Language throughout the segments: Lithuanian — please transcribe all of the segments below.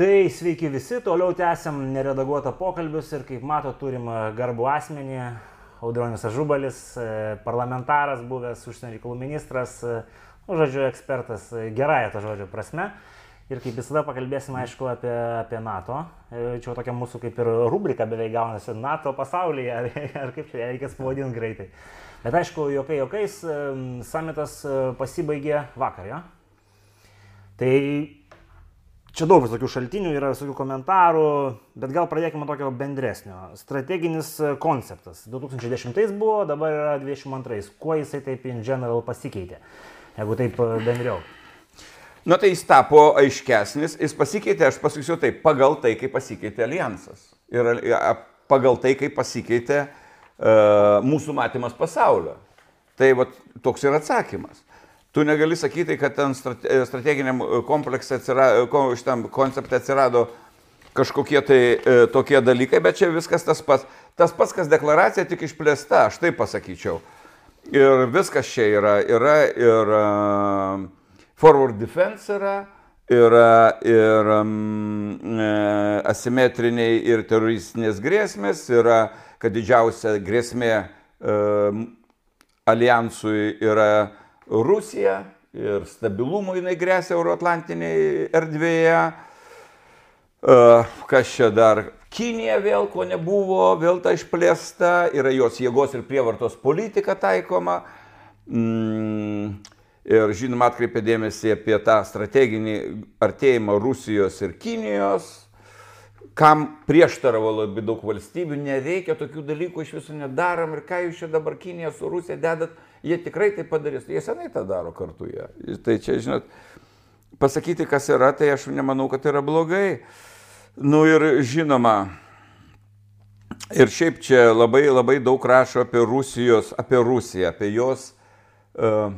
Tai sveiki visi, toliau tęsiam neredaguotą pokalbius ir kaip mato turim e, garbų asmenį, Audronis Ažubalis, e, parlamentaras, buvęs užsienio reikalų ministras, e, nu, žodžiu, ekspertas gerąją to žodžio prasme. Ir kaip visada pakalbėsim, aišku, apie, apie NATO. Čia tokia mūsų kaip ir rubrika beveik gaunasi NATO pasaulyje, ar, ar kaip čia reikės pavadinti greitai. Bet aišku, jokai jokais, samitas pasibaigė vakar, jo? Tai Čia daug visokių šaltinių, yra visokių komentarų, bet gal pradėkime tokio bendresnio. Strateginis konceptas. 2010 buvo, dabar yra 2022. Kuo jisai taip in general pasikeitė, jeigu taip bendriau? Nu tai jis tapo aiškesnis, jis pasikeitė, aš pasakysiu taip, pagal tai, kaip pasikeitė alijansas. Ir pagal tai, kaip pasikeitė uh, mūsų matymas pasaulio. Tai va, toks yra atsakymas. Tu negali sakyti, kad ten strateginiam e, kompleksui atsirado, e, šitam konceptui atsirado kažkokie tai e, tokie dalykai, bet čia viskas tas pats. Tas pats, kas deklaracija, tik išplėsta, aš taip pasakyčiau. Ir viskas čia yra. Yra ir uh, forward defense yra, yra ir um, asimetriniai ir teroristinės grėsmės, yra, kad didžiausia grėsmė uh, alijansui yra Rusija ir stabilumui jinai grėsia Euroatlantinėje erdvėje. E, kas čia dar? Kinija vėl, ko nebuvo, vėl ta išplėsta, yra jos jėgos ir prievartos politika taikoma. Mm, ir žinoma, atkreipė dėmesį apie tą strateginį artėjimą Rusijos ir Kinijos, kam prieštaravo labai daug valstybių, nereikia tokių dalykų iš viso nedarom ir ką jūs čia dabar Kinija su Rusija dedat jie tikrai tai padarys. Jie senai tą daro kartu jie. Tai čia, žinot, pasakyti, kas yra, tai aš nemanau, kad yra blogai. Nu ir žinoma, ir šiaip čia labai labai daug rašo apie Rusijos, apie Rusiją, apie jos uh,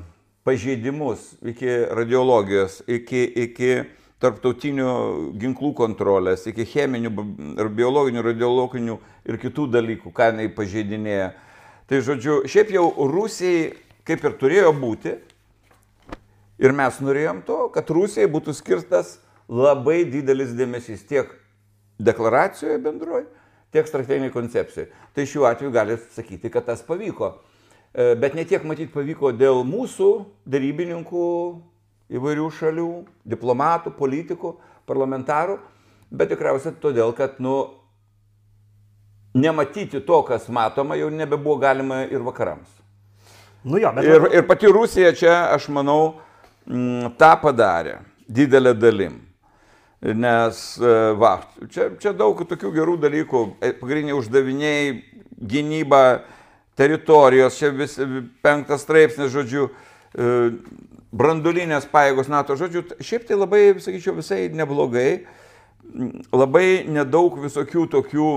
pažeidimus iki radiologijos, iki, iki tarptautinių ginklų kontrolės, iki cheminių, biologinių, radiologinių ir kitų dalykų, ką jinai pažeidinėja. Uh, Tai žodžiu, šiaip jau Rusijai kaip ir turėjo būti, ir mes norėjom to, kad Rusijai būtų skirtas labai didelis dėmesys tiek deklaracijoje bendroje, tiek strateginiai koncepcijai. Tai šiuo atveju gali sakyti, kad tas pavyko. E, bet ne tiek matyti pavyko dėl mūsų darybininkų įvairių šalių, diplomatų, politikų, parlamentarų, bet tikriausiai todėl, kad, nu, nematyti to, kas matoma, jau nebebuvo galima ir vakarams. Nu jo, bet... ir, ir pati Rusija čia, aš manau, m, mm, tą padarė didelę dalim. Nes, e, va, čia, čia daug tokių gerų dalykų, e, pagrindiniai uždaviniai, gynyba, teritorijos, čia vis penktas straipsnis, žodžiu, e, brandulinės pajėgos NATO, žodžiu, šiaip tai labai, sakyčiau, visai neblogai, labai nedaug visokių tokių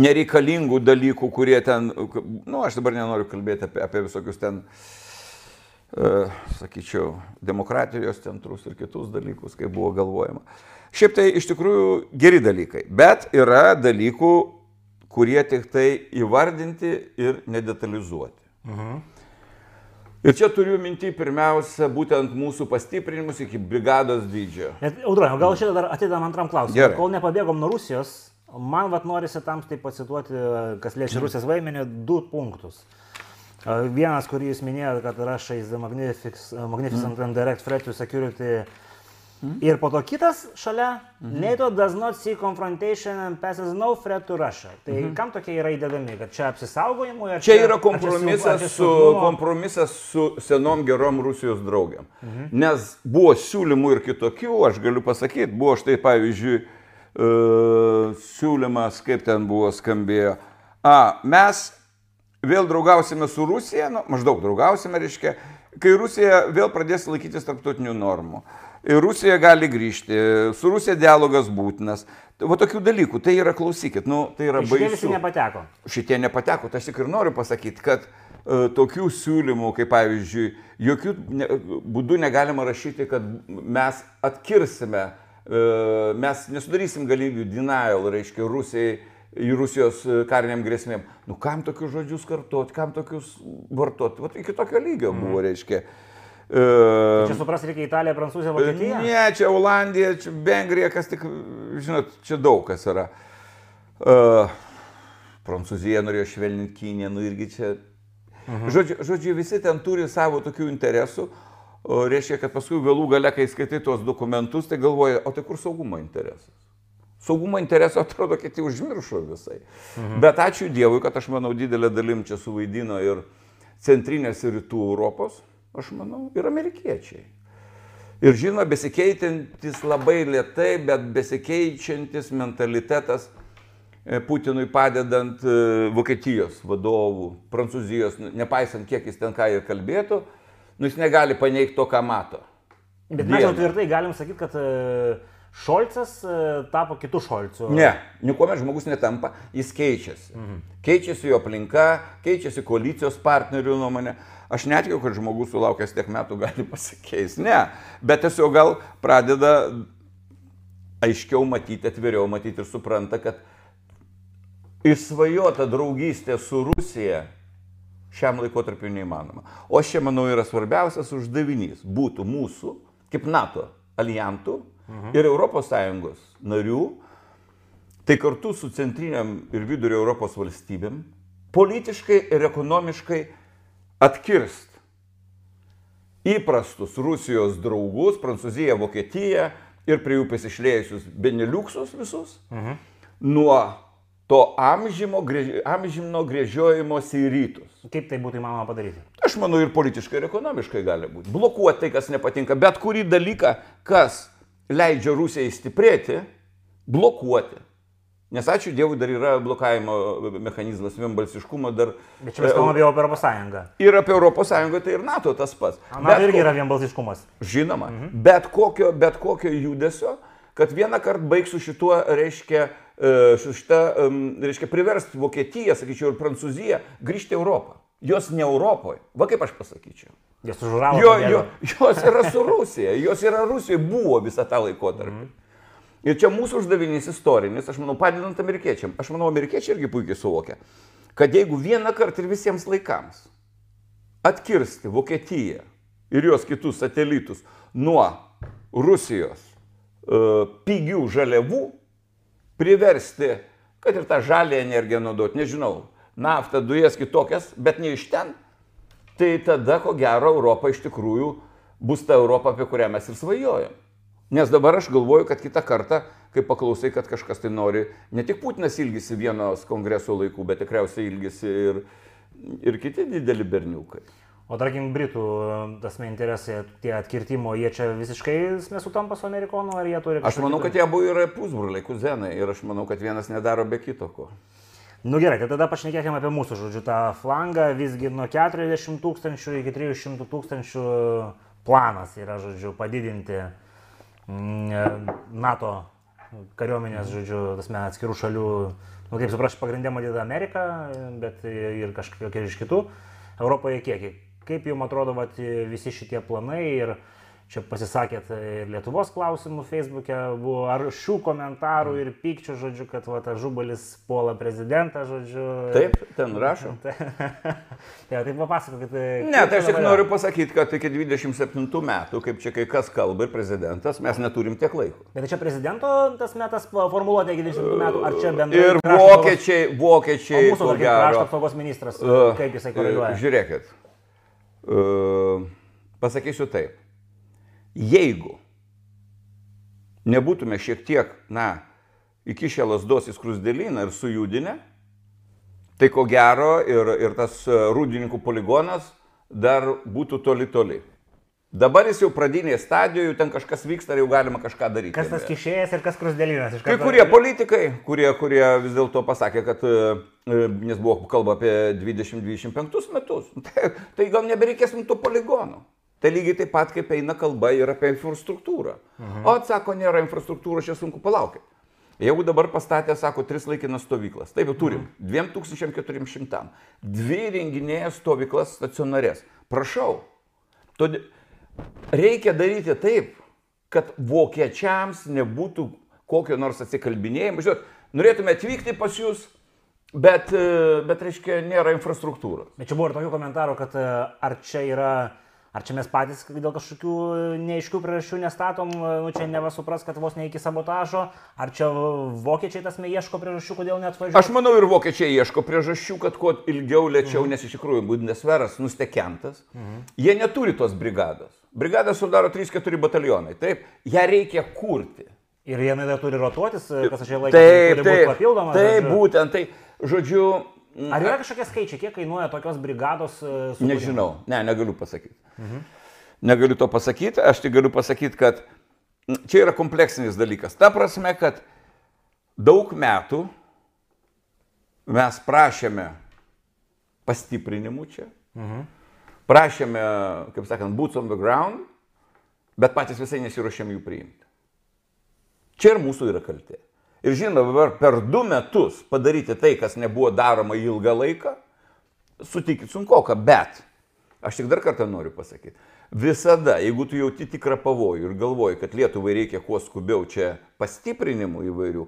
nereikalingų dalykų, kurie ten, na, nu, aš dabar nenoriu kalbėti apie, apie visokius ten, uh, sakyčiau, demokratijos centrus ir kitus dalykus, kaip buvo galvojama. Šiaip tai iš tikrųjų geri dalykai, bet yra dalykų, kurie tik tai įvardinti ir nedetalizuoti. Mhm. Ir čia turiu minti pirmiausia būtent mūsų pastiprinimus iki brigados dydžio. Audronio, gal šitą dar atidam antram klausimui. Kol nepabėgom nuo Rusijos, Man vat norisi tam tai pacituoti, kas liečia Rusijos vaidmenį, du punktus. Vienas, kurį jūs minėjote, kad is the magnificent mm. and direct threat to security. Mm. Ir po to kitas šalia, mm -hmm. NATO does not see confrontation and passes no threat to Russia. Tai mm -hmm. kam tokie yra įdedami, kad čia apsisaugojimui? Čia, čia yra kompromisas, su, kompromisas su senom gerom Rusijos draugiam. Mm -hmm. Nes buvo siūlymų ir kitokių, aš galiu pasakyti, buvo štai pavyzdžiui, siūlymas, kaip ten buvo skambėjo. A, mes vėl draugausime su Rusija, nu, maždaug draugausime, reiškia, kai Rusija vėl pradės laikytis tarptautinių normų. Ir Rusija gali grįžti, su Rusija dialogas būtinas. Va tokių dalykų, tai yra, klausykit, nu, tai yra baisu. Šitie visi nepateko. Šitie nepateko, tai aš tik ir noriu pasakyti, kad uh, tokių siūlymų, kaip pavyzdžiui, jokių ne, būdų negalima rašyti, kad mes atkirsime uh, mes nesudarysim galimybių denial, reiškia, Rusijai į Rusijos e, kariniam grėsmėm. Nu, kam tokius žodžius kartuoti, kam tokius vartoti? Vat iki tokio lygio buvo, mm. reiškia. E, Čia supras reikia Italija, Prancūzija, Vokietija. Ne, čia Olandija, čia Vengrija, kas tik, žinot, čia daug kas yra. Uh, Prancūzija norėjo švelninti Kiniją, nu irgi čia. Mhm. Žodžiu, žodžiu, visi ten turi savo tokių interesų. O reiškia, kad paskui galų gale, kai skaitai tuos dokumentus, tai galvoja, o tai kur saugumo interesas? Saugumo interesą atrodo, kad jį užmiršo visai. Mhm. Bet ačiū Dievui, kad aš manau didelę dalim čia suvaidino ir centrinės ir rytų Europos aš manau, ir amerikiečiai. Ir žinoma, besikeitintis labai lietai, bet besikeičiantis mentalitetas e, Putinui padedant e, Vokietijos vadovų, Prancūzijos, nepaisant kiek jis ten ką ir kalbėtų, nu jis negali paneigti to, ką mato. Bet mes jau tvirtai galim sakyti, kad e, Šolcas tapo kitų Šolcų. Ne, niekuomet žmogus netampa, jis keičiasi. Mhm. Keičiasi jo aplinka, keičiasi koalicijos partnerių nuomonė. Aš netikiu, kad žmogus sulaukęs tiek metų gali pasikeisti. Ne, bet tiesiog gal pradeda aiškiau matyti, atviriau matyti ir supranta, kad išsvajota draugystė su Rusija šiam laikotarpiu neįmanoma. O čia, manau, yra svarbiausias uždavinys - būtų mūsų, kaip NATO alijantų mhm. ir ES narių, tai kartu su centriniam ir vidurio Europos valstybėm, politiškai ir ekonomiškai atkirst įprastus Rusijos draugus, Prancūziją, Vokietiją ir prie jų pasišlėjusius Beneliuksus visus, mhm. nuo to amžimo, amžino grėžiojimosi į rytus. Kaip tai būtų įmanoma padaryti? Aš manau ir politiškai, ir ekonomiškai gali būti. Blokuoti tai, kas nepatinka, bet kurį dalyką, kas leidžia Rusijai stiprėti, blokuoti. Nes ačiū Dievui dar yra blokavimo mechanizmas, vienbalsiškumo dar. Bet čia mes kalbame apie Europos Sąjungą. Ir apie Europos Sąjungą tai ir NATO tas pats. Na, irgi ko... yra vienbalsiškumas. Žinoma, mhm. bet, kokio, bet kokio judesio, kad vieną kartą baigsiu šituo, reiškia, e, su šitą, reiškia, priversti Vokietiją, sakyčiau, ir Prancūziją grįžti į Europą. Jos ne Europoje. Va kaip aš pasakyčiau. Jos užuravo. Jo, jo, jos yra su Rusija. Jos yra Rusijoje, buvo visą tą laikotarpį. Mhm. Ir čia mūsų uždavinys istorinis, aš manau, padedant amerikiečiam. Aš manau, amerikiečiai irgi puikiai suvokia, kad jeigu vieną kartą ir visiems laikams atkirsti Vokietiją ir jos kitus satelitus nuo Rusijos uh, pigių žaliavų, priversti, kad ir tą žalę energiją naudoti, nežinau, naftą, dujas kitokias, bet ne iš ten, tai tada, ko gero, Europa iš tikrųjų bus ta Europa, apie kurią mes ir svajojam. Nes dabar aš galvoju, kad kitą kartą, kai paklausai, kad kažkas tai nori, ne tik Putinas ilgisi vienos kongreso laikų, bet tikriausiai ilgisi ir, ir kiti dideli berniukai. O tarkim, Britų tas interesai, tie atkirtimo, jie čia visiškai nesutampa su amerikonu, ar jie turi... Aš manau, kad jie abu yra pusbroliai, kuzenai ir aš manau, kad vienas nedaro be kito ko. Nu gerai, tai tada pašnekėkime apie mūsų, žodžiu, tą flangą, visgi nuo 40 tūkstančių iki 300 tūkstančių planas yra, žodžiu, padidinti Mm, NATO kariuomenės, žodžiu, tasme, atskirų šalių, nu, kaip suprasti, pagrindė matyti Ameriką, bet ir kažkokie iš kitų. Europoje kiek? Kaip jums atrodo vat, visi šitie planai ir čia pasisakėt ir Lietuvos klausimų Facebook'e buvo, ar šių komentarų ir pykčių, žodžiu, kad va, ta žubalis puola prezidentą, žodžiu. Taip, ten rašo. ja, tai papasakokit. Ne, tai aš tik noriu pasakyti, kad iki 27 metų, kaip čia kai kas kalba ir prezidentas, mes neturim tiek laiko. Bet čia prezidento tas metas formuluotė iki 27 metų, ar čia bendrai? Ir vokiečiai, vokiečiai. Mūsų krašto apsaugos ministras, uh, kaip jisai koreguoja? Žiūrėkit. Pasakysiu taip Jeigu nebūtume šiek tiek, na, įkišę lasdos į skrusdėlyną ir sujudinę, tai ko gero ir, ir tas e, rūdininkų poligonas dar būtų toli toli. Dabar jis jau pradinėje stadijoje, ten kažkas vyksta ir jau galima kažką daryti. Kas tas kišėjas ir kas krusdėlynas? Kai kurie politikai, kurie, kurie vis dėlto pasakė, kad, e, e, nes buvo kalba apie 20-25 metus, tai, tai gal nebereikės mums tų poligonų. Tai lygiai taip pat, kaip eina kalba ir apie infrastruktūrą. Mhm. O atsako, nėra infrastruktūros, čia sunku palaukti. Jeigu dabar pastatė, sako, tris laikinas stovyklas, taip turim, mhm. 2400, dvi renginėjas stovyklas stacionarės. Prašau, todėl reikia daryti taip, kad vokiečiams nebūtų kokio nors atsikalbinėjimo. Žinot, norėtume atvykti pas jūs, bet, bet reiškia, nėra infrastruktūros. Bet čia buvo ir tokių komentarų, kad ar čia yra Ar čia mes patys dėl kažkokių neaiškių priežasčių nestatom, nu čia neva supras, kad vos ne iki sabotažo, ar čia vokiečiai tas ieško priežasčių, kodėl net važiuoja? Aš manau ir vokiečiai ieško priežasčių, kad kuo ilgiau lėčiau, mhm. nes iš tikrųjų Bundesveras nustekentas, mhm. jie neturi tos brigados. Brigadą sudaro 3-4 batalionai, taip, ją reikia kurti. Ir jinai dar turi rotuotis, kas aš jau laikau, taip, taip, papildoma. Taip, būtent, tai, žodžiu, Ar yra kažkokie skaičiai, kiek kainuoja tokios brigados? Sukūrimas? Nežinau, ne, negaliu pasakyti. Mhm. Negaliu to pasakyti, aš tik galiu pasakyti, kad čia yra kompleksinis dalykas. Ta prasme, kad daug metų mes prašėme pastiprinimų čia, mhm. prašėme, kaip sakant, boots on the ground, bet patys visai nesiuošėm jų priimti. Čia ir mūsų yra kaltė. Ir žinoma, dabar per du metus padaryti tai, kas nebuvo daroma ilgą laiką, sutikit sunkoka, bet aš tik dar kartą noriu pasakyti. Visada, jeigu tu jauti tikrą pavojų ir galvoji, kad Lietuvai reikia kuo skubiau čia pastiprinimų įvairių,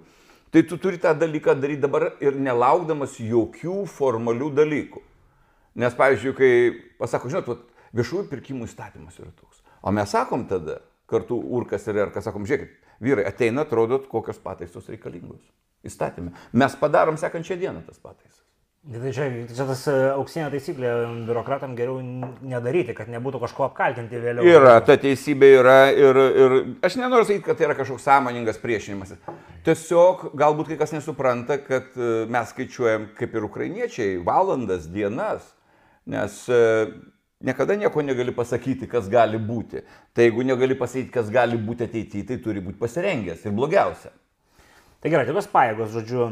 tai tu turi tą dalyką daryti dabar ir nelaukdamas jokių formalių dalykų. Nes, pavyzdžiui, kai pasako, žinot, viešųjų pirkimų įstatymas yra toks. O mes sakom tada, kartu Urkas ir Erkas, sakom, žiūrėkit, Vyrai ateina, atrodo, kokios pataisos reikalingos. Įstatymė. Mes padarom sekančią dieną tas pataisas. Tai čia, čia tas e, auksinė taisyklė, biurokratam geriau nedaryti, kad nebūtų kažko apkaltinti vėliau. Yra, ta teisybė yra ir, ir aš nenoriu sakyti, kad tai yra kažkoks sąmoningas priešinimas. Tiesiog galbūt kai kas nesupranta, kad e, mes skaičiuojam kaip ir ukrainiečiai valandas, dienas, nes e, niekada nieko negali pasakyti, kas gali būti. Tai jeigu negali pasakyti, kas gali būti ateityje, tai turi būti pasirengęs ir blogiausia. Tai gerai, tokios pajėgos, žodžiu,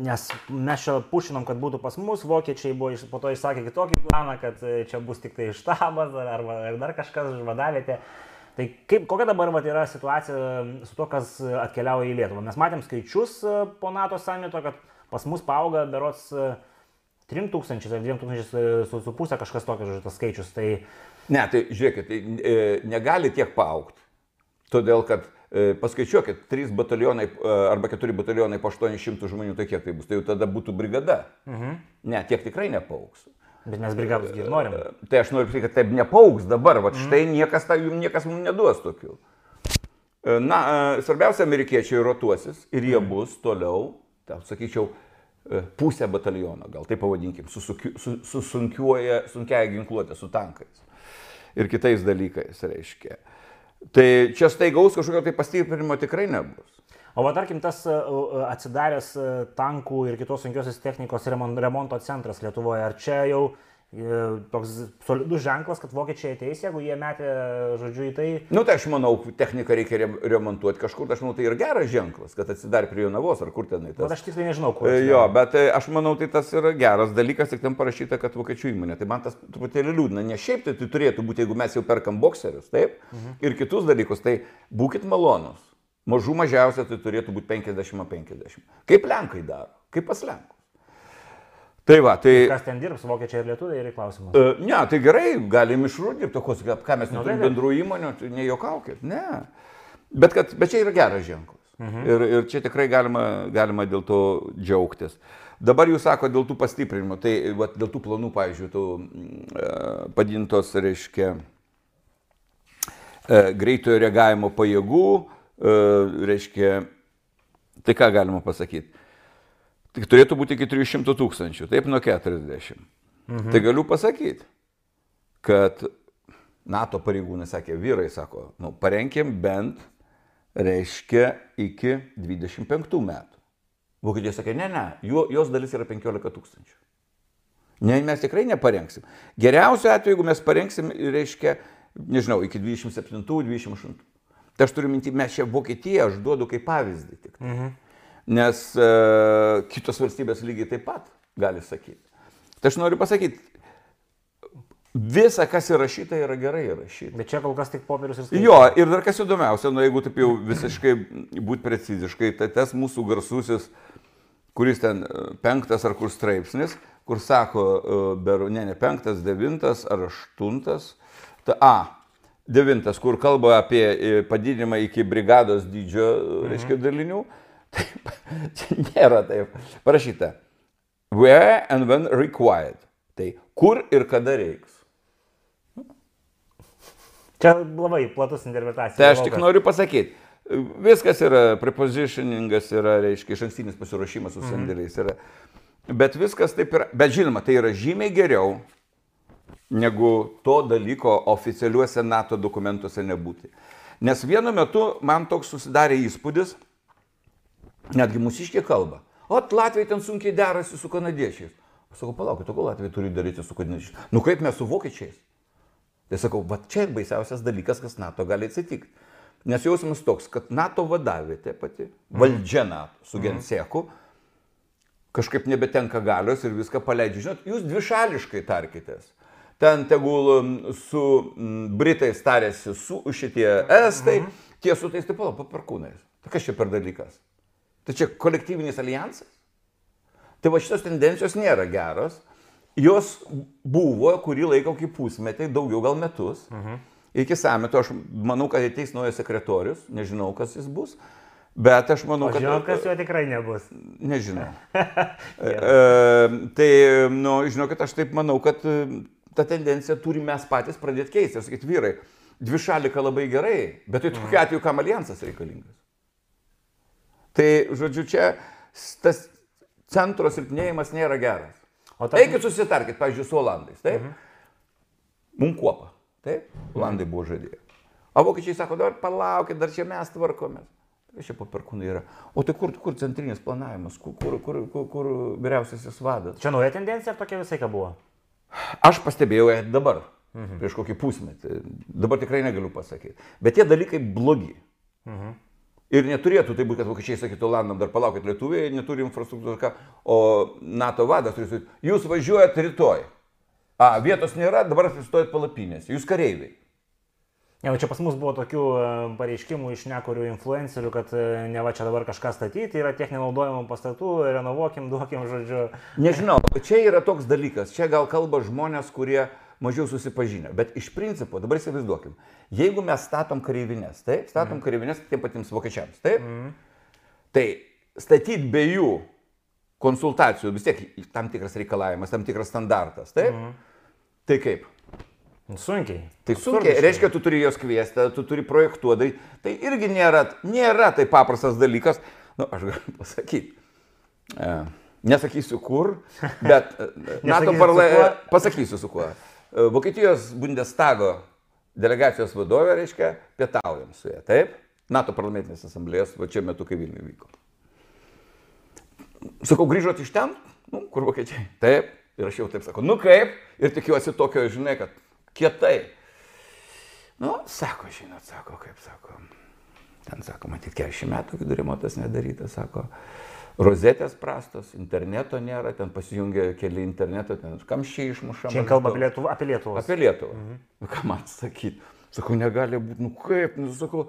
nes mes čia pušinom, kad būtų pas mus, vokiečiai buvo po to išsakę kitokį planą, kad e, čia bus tik tai štabas ar, ar dar kažkas žvadavietė. Tai kaip, kokia dabar vat, yra situacija su to, kas atkeliauja į Lietuvą? Mes matėm skaičius e, po NATO samito, kad pas mus paauga berots 3000 ar 2000 su, su pusė kažkas tokio, žodžiu, tas skaičius. Tai... Ne, tai žiūrėkit, tai e, negali tiek paaukti. Todėl, kad e, paskaičiuokit, 3 batalionai e, arba 4 batalionai po 800 žmonių, tai kiek tai bus? Tai jau tada būtų brigada. Mhm. Ne, tiek tikrai nepauks. Bet mes brigados ir norim. E, tai aš noriu pasakyti, kad taip nepauks dabar, va štai mhm. niekas, ta, jums niekas mums neduos tokių. E, na, e, svarbiausia, amerikiečiai rotuosis ir jie mhm. bus toliau, tai sakyčiau, E, pusę bataliono, gal taip pavadinkim, su, su, su, su sunkiuoja, sunkiaja ginkluotė, su tankais ir kitais dalykais, reiškia. Tai čia staigaus kažkokio tai pastiprinimo tikrai nebus. O va tarkim tas e, atsidaręs e, tankų ir kitos sunkiosios technikos remonto centras Lietuvoje, ar čia jau toks solidus ženklas, kad vokiečiai ateis, jeigu jie metė, žodžiu, į tai. Na, nu, tai aš manau, techniką reikia remontuoti kažkur, tai aš manau, tai ir geras ženklas, kad atsidarė prie Jonavos ar kur tenai. Tas. Bet aš tiksliai nežinau, kur. E, jo, bet e, aš manau, tai tas yra geras dalykas, tik ten parašyta, kad vokiečių įmonė. Tai man tas truputėlį liūdna, ne šiaip tai, tai turėtų būti, jeigu mes jau perkam bokserius, taip, mhm. ir kitus dalykus, tai būkite malonus. Mažų mažiausia tai turėtų būti 50-50. Kaip Lenkai daro, kaip pas Lenkus. Tai va, tai... Kas ten dirbs, vokiečiai ir lietuviai, yra klausimas. Uh, ne, tai gerai, galim išrūdyti, tokios, ką mes nu, neturime bendrų įmonių, tai nejuokaukit, ne. Bet, kad, bet čia yra geras ženklas. Mhm. Ir, ir čia tikrai galima, galima dėl to džiaugtis. Dabar jūs sako dėl tų pastiprinimų, tai va, dėl tų planų, pavyzdžiui, tų uh, padintos, reiškia, uh, greitojo reagavimo pajėgų, uh, reiškia, tai ką galima pasakyti? Tik turėtų būti iki 300 tūkstančių, taip nuo 40. Mhm. Tai galiu pasakyti, kad NATO pareigūnai sakė, vyrai sako, nu, parenkim bent, reiškia, iki 25 metų. Vokietija sakė, ne, ne, jos dalis yra 15 tūkstančių. Ne, mes tikrai neparengsim. Geriausiu atveju, jeigu mes parengsim, reiškia, nežinau, iki 27-28. Tai aš turiu minti, mes čia Vokietiją aš duodu kaip pavyzdį tik. Mhm nes e, kitos valstybės lygiai taip pat gali sakyti. Tai aš noriu pasakyti, visa, kas įrašyta, yra gerai įrašyta. Bet čia kol kas tik popierius ir skaičius. Jo, ir dar kas įdomiausia, nu jeigu taip jau visiškai būt preciziškai, tai tas mūsų garsusis, kuris ten e, penktas ar kur straipsnis, kur sako, e, beru, ne, ne penktas, devintas ar aštuntas, ta, a, devintas, kur kalba apie e, padidinimą iki brigados dydžio, mhm. reiškia, dalinių. Mhm Taip, čia nėra taip. Parašyta. Where and when required. Tai kur ir kada reiks. Čia labai platus interpretacija. Tai aš tik noriu pasakyti, viskas yra, prepositioningas yra, reiškia, iš ankstinis pasiruošimas su sandėliais yra. Bet viskas taip yra, bet žinoma, tai yra žymiai geriau negu to dalyko oficialiuose NATO dokumentuose nebūti. Nes vienu metu man toks susidarė įspūdis, netgi mūsiškė kalba. O Latvijai ten sunkiai derasi su kanadiečiais. Aš sakau, palaukit, o ko Latvijai turi daryti su kanadiečiais? Nu kaip mes su vokiečiais? Tai sakau, va čia baisiausias dalykas, kas NATO gali atsitikti. Nes jausmas toks, kad NATO vadavėte pati, valdžia NATO su Genseku, kažkaip nebetenka galios ir viską paleidžia. Žinot, jūs dvišališkai tarkitės ten tegul su Britais tarėsi su šitie estai, mhm. tie su tais taip pat paparkūnais. Tai kas čia per dalykas? Tai čia kolektyvinis alijansas? Tai va šitos tendencijos nėra geros. Jos buvo kurį laiką, kaip pusmetį, daugiau gal metus. Mhm. Iki sameto aš manau, kad ateis naujas sekretorius, nežinau, kas jis bus. Bet aš manau, kad... Žinau, kas jo tikrai nebus. Nežinau. e, tai, nu, žinokit, aš taip manau, kad tą tendenciją turime mes patys pradėti keisti. Sakyti, vyrai, dvi šalika labai gerai, bet tai tokiu atveju kam alijansas reikalingas. Tai, žodžiu, čia tas centro silpnėjimas nėra geras. O ta... Eikit susitarkit, pavyzdžiui, su Olandais, taip? Mhm. Mums kuopa, taip? Olandai buvo žadėję. O vokiečiai sako, dar palaukit, dar čia mes tvarkomės. Kas čia paperkūnai yra? O tai kur, kur centrinis planavimas, kur, kur, kur, kur, kur vyriausiasis vadas? Čia nauja tendencija ar tokia visai ką buvo? Aš pastebėjau ją dabar, mhm. prieš kokį pusmetį. Dabar tikrai negaliu pasakyti. Bet tie dalykai blogi. Mhm. Ir neturėtų tai būti, kad vokiečiai sakytų, Olandam dar palaukit, lietuviai neturi infrastruktūros, o NATO vadas turi sakyti, jūs važiuojate rytoj. A, vietos nėra, dabar atsistojat palapinės, jūs kareiviai. Ne, čia pas mus buvo tokių e, pareiškimų iš nekurių influencerių, kad e, ne va čia dabar kažką statyti, yra tiek nenaudojamų pastatų, renovuokim, duokim, žodžiu. Nežinau, čia yra toks dalykas, čia gal kalba žmonės, kurie mažiau susipažinę, bet iš principo, dabar įsivaizduokim, jeigu mes statom kareivinės, taip, statom mm. kareivinės tiem patiems vokiečiams, taip, mm. tai statyti be jų konsultacijų vis tiek tam tikras reikalavimas, tam tikras standartas, taip, mm. tai kaip? Sunkiai. Tai sunkiai. Reiškia, tu turi jos kviesti, tu turi projektuoti. Tai irgi nėra, nėra tai paprastas dalykas. Na, nu, aš galiu pasakyti. E, nesakysiu kur, bet e, NATO parlamente. Pasakysiu su kuo. E, Vokietijos Bundestago delegacijos vadovė, reiškia, pietaujam su ja. Taip? NATO parlamentinės asamblėjos, va čia metu, kai Vilniuje vyko. Sakau, grįžot iš ten, nu, kur vokiečiai. Taip. Ir aš jau taip sakau, nu kaip. Ir tikiuosi tokio, žinai, kad kietai. Nu, sako, žinot, sako, kaip sako. Ten sako, matyt, 40 metų vidurimotas nedarytas, sako. Rozetės prastos, interneto nėra, ten pasijungia keli interneto, ten kamščiai išmušama. Čia kalba apie Lietuvą. Apie Lietuvą. Apie Lietuvą. Mhm. Nu, ką man sakyti? Sakau, negali būti, nu kaip, nu sakau,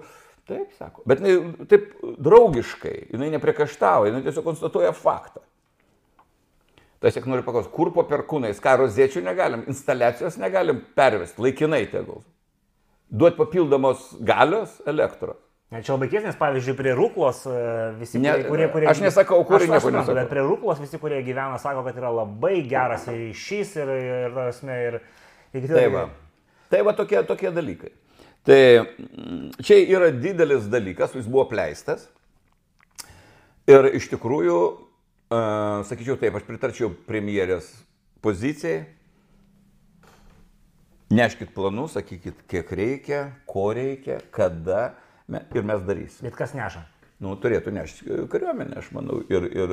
taip, sako. Bet jinai taip draugiškai, jinai nepriekaštauja, jinai tiesiog konstatuoja faktą. Tai aš tik noriu paklausti, kur po perkūnais, ką roziečių negalim, instaliacijos negalim pervesti, laikinai tegul. Duoti papildomos galios elektros. Čia labai keistas, pavyzdžiui, prie Rūklos e, visi, ne, kurie, kurie... Aš nesakau, kur aš nesakau. Bet prie Rūklos visi, kurie gyvena, sako, kad yra labai geras ryšys ir, ir, ir, ir, ir tai va. Tai va tokie, tokie dalykai. Tai mm, čia yra didelis dalykas, jis buvo pleistas. Ir iš tikrųjų Uh, sakyčiau taip, aš pritarčiau premjerės pozicijai. Neškit planus, sakykit, kiek reikia, ko reikia, kada ir mes darysim. Bet kas neša? Nu, turėtų nešti kariuomenė, aš manau, ir, ir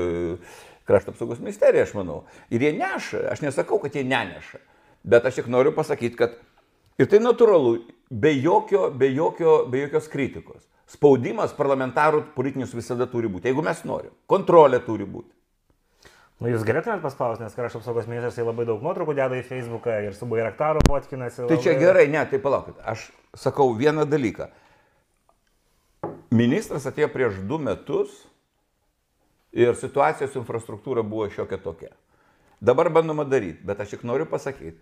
krašto apsaugos ministerija, aš manau. Ir jie neša, aš nesakau, kad jie neneša, bet aš tik noriu pasakyti, kad ir tai natūralu, be, jokio, be, jokio, be jokios kritikos. Spaudimas parlamentarų politinius visada turi būti, jeigu mes norim. Kontrolė turi būti. Nu, jūs galėtumėt paspausti, nes krašto apsaugos ministras labai daug nuotraukų deda į Facebooką ir su Bairaktaru fotkinasi. Tai labai... čia gerai, ne, tai palaukit. Aš sakau vieną dalyką. Ministras atėjo prieš du metus ir situacija su infrastruktūra buvo šiokia tokia. Dabar bandoma daryti, bet aš tik noriu pasakyti,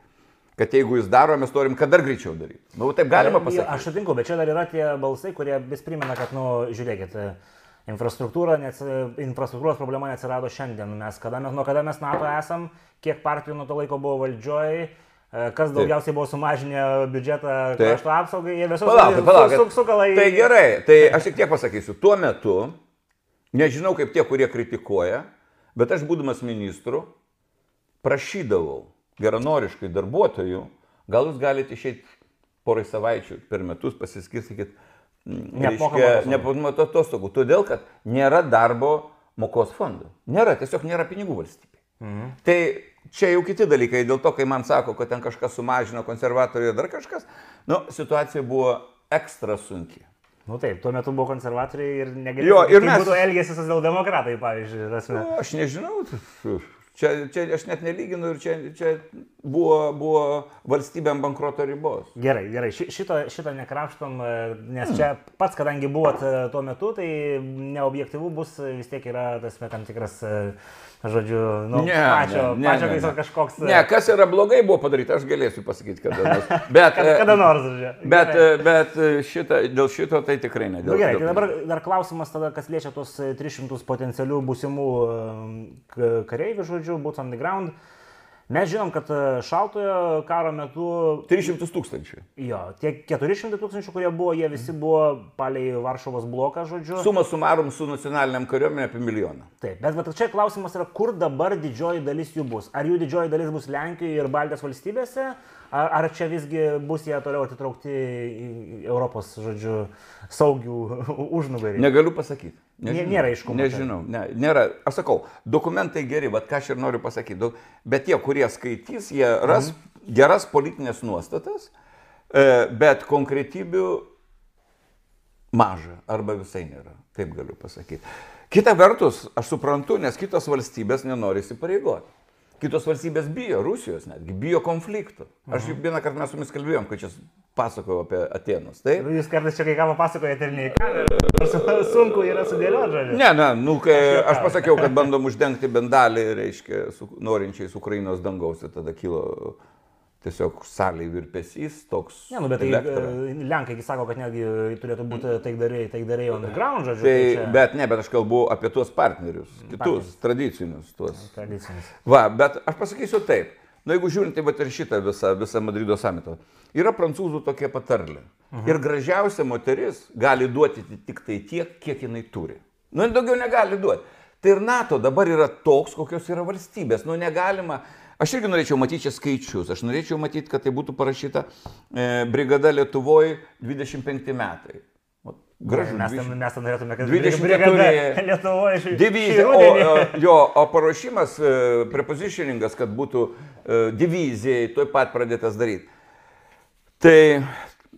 kad jeigu jis daro, mes norim, kad dar greičiau daryti. Nu, taip galima pasakyti. Aš sutinku, bet čia dar yra tie balsai, kurie vis primena, kad, nu, žiūrėkit, Infrastruktūra, nes infrastruktūros problema neatsirado šiandien. Mes, kada mes, nuo kada mes NATO esam, kiek partijų nuo to laiko buvo valdžioj, e, kas daugiausiai buvo sumažinę biudžetą Taip. krašto apsaugai, jie visus Palaukit, palaukit. su- su- sukala į... Tai gerai, tai aš tik tiek pasakysiu. Tuo metu, nežinau kaip tie, kurie kritikuoja, bet aš būdamas ministru, prašydavau geranoriškai darbuotojų, gal jūs galite išeiti porai savaičių per metus pasiskirstykit Neapmokamų atostogų. Todėl, kad nėra darbo mokos fondų. Nėra, tiesiog nėra pinigų valstybei. Mhm. Tai čia jau kiti dalykai, dėl to, kai man sako, kad ten kažkas sumažino konservatoriai ir dar kažkas, nu, situacija buvo ekstra sunki. Nu taip, tuo metu buvo konservatoriai ir negalėjo. Jo, ir mes- būtų elgėsi socialdemokratai, pavyzdžiui. Nu, aš nežinau, čia, čia aš net nelyginu ir čia, čia buvo, buvo valstybėm bankroto ribos. Gerai, gerai, Ši- šito, šito nekrapštom, e, nes čia pats, kadangi buvot e, tuo metu, tai neobjektivu bus, vis tiek yra tas tam tikras, e, žodžiu, nu, Ne, pačio, ne, ne, pačio ne, tiesiog ne. kažkoks... Ne, kas yra blogai buvo padaryta, aš galėsiu pasakyti kada nors. Bet, Kada, kada nors, žodžiu. bet, bet šita, dėl šito tai tikrai ne. Nu, Dėl, gerai, dėl- tai dabar dar klausimas tada, kas liečia tuos e, 300 potencialių būsimų kareivių, žodžiu, boots on the ground. Mes žinom, kad e, šaltojo karo metu 300 tūkstančių. Jo, tie 400 tūkstančių, kurie buvo, jie visi buvo palei Varšuvos bloką, žodžiu. Suma sumarum su nacionaliniam kariuomenė apie milijoną. Taip, bet vat čia klausimas yra, kur dabar didžioji dalis jų bus. Ar jų didžioji dalis bus Lenkijoje ir Baltijos valstybėse, ar, ar čia visgi bus jie toliau atitraukti į Europos, žodžiu, saugių užnugarį. Negaliu pasakyti. Nė- nėra aiškumo, Nežinau, ne, nėra. Aš sakau, dokumentai geri, bet ką aš ir noriu pasakyti. Bet tie, kurie skaitys, jie ras Mhm. geras politinės nuostatas, e, bet konkretybių maža arba visai nėra. Taip galiu pasakyti. Kita vertus, aš suprantu, nes kitos valstybės nenori įsipareigoti. Kitos valstybės bijo, Rusijos netgi, bijo konfliktų. Aš juk vieną kartą mes su jumis kalbėjom, kai čia pasakojau apie Atenus. Taip? Jūs kartais čia kai ką papasakojate ir. Nors Sunku yra sudėlioti, žodžiu. Ne, ne, nu, kai aš pasakiau, kad bandom uždengti bent dalį, reiškia, su, norinčiais Ukrainos dangaus ir tada kilo tiesiog saliai virpesys, toks. Ne, nu, bet tai elektra. e, Lenkai sako, kad netgi turėtų būti taikdariai, taikdariai on the ground, žodžiu. Tai, čia bet ne, bet aš kalbu apie tuos partnerius, kitus, Partnerius. tradicinius, tuos. Tradicinis. Va, bet aš pasakysiu taip. Na, jeigu žiūrint, tai va ir šitą visą, visą Madrido samitą. Yra prancūzų tokia patarlė. Mhm. Ir gražiausia moteris gali duoti tik tai tiek, kiek jinai turi. Nu, daugiau negali duoti. Tai ir NATO dabar yra toks, kokios yra valstybės. Nu, negalima. Aš irgi norėčiau matyti čia skaičius. Aš norėčiau matyti, kad tai būtų parašyta e, brigada Lietuvoje 25 metai. Gražu. Mes ten, 20 mes ten norėtume, kad 24 brigada Lietuvoje iš Divizija, o, o, jo, o paruošimas, e, prepositioningas, kad būtų e, divizijai, tuoj pat pradėtas daryti. Tai,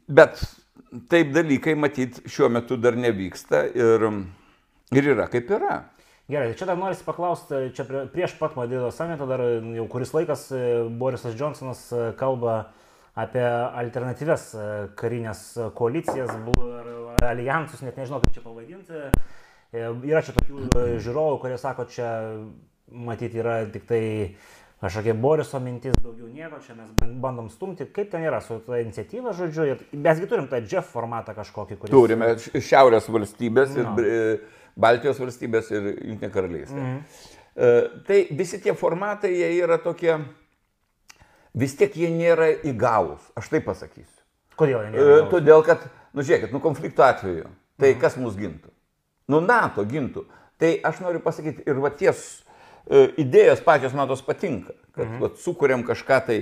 bet taip dalykai, matyt, šiuo metu dar nevyksta ir, ir yra kaip yra. Gerai, čia dar noriu paklausti, čia prie, prieš pat Madrido samitą dar jau kuris laikas e, Borisas Johnsonas e, kalba apie alternatyves e, karinės koalicijas alijansus, net nežinau kaip čia pavadinti. E, Yra čia tokių e, žiūrovų, kurie sako, čia matyti yra tik tai kažkokia Boriso mintis, daugiau nieko, čia mes ban- bandom stumti. Kaip ten yra su ta iniciatyva, žodžiu, ir mesgi turim tą Jeff formatą kažkokį, kuris... Turime Šiaurės valstybės ir No. Bri- Baltijos valstybės ir Junktinė karalystė. Mhm. Tai visi tie formatai, jie yra tokie, vis tiek jie nėra įgalus, aš taip pasakysiu. Kodėl jie E, nėra? Todėl, kad, nu žiūrėkit, nu konflikto atveju, tai kas mus gintų? Nu NATO gintų. Tai aš noriu pasakyti, ir va ties e, idėjos pačios matos patinka, kad mhm. va, sukūrėm kažką tai,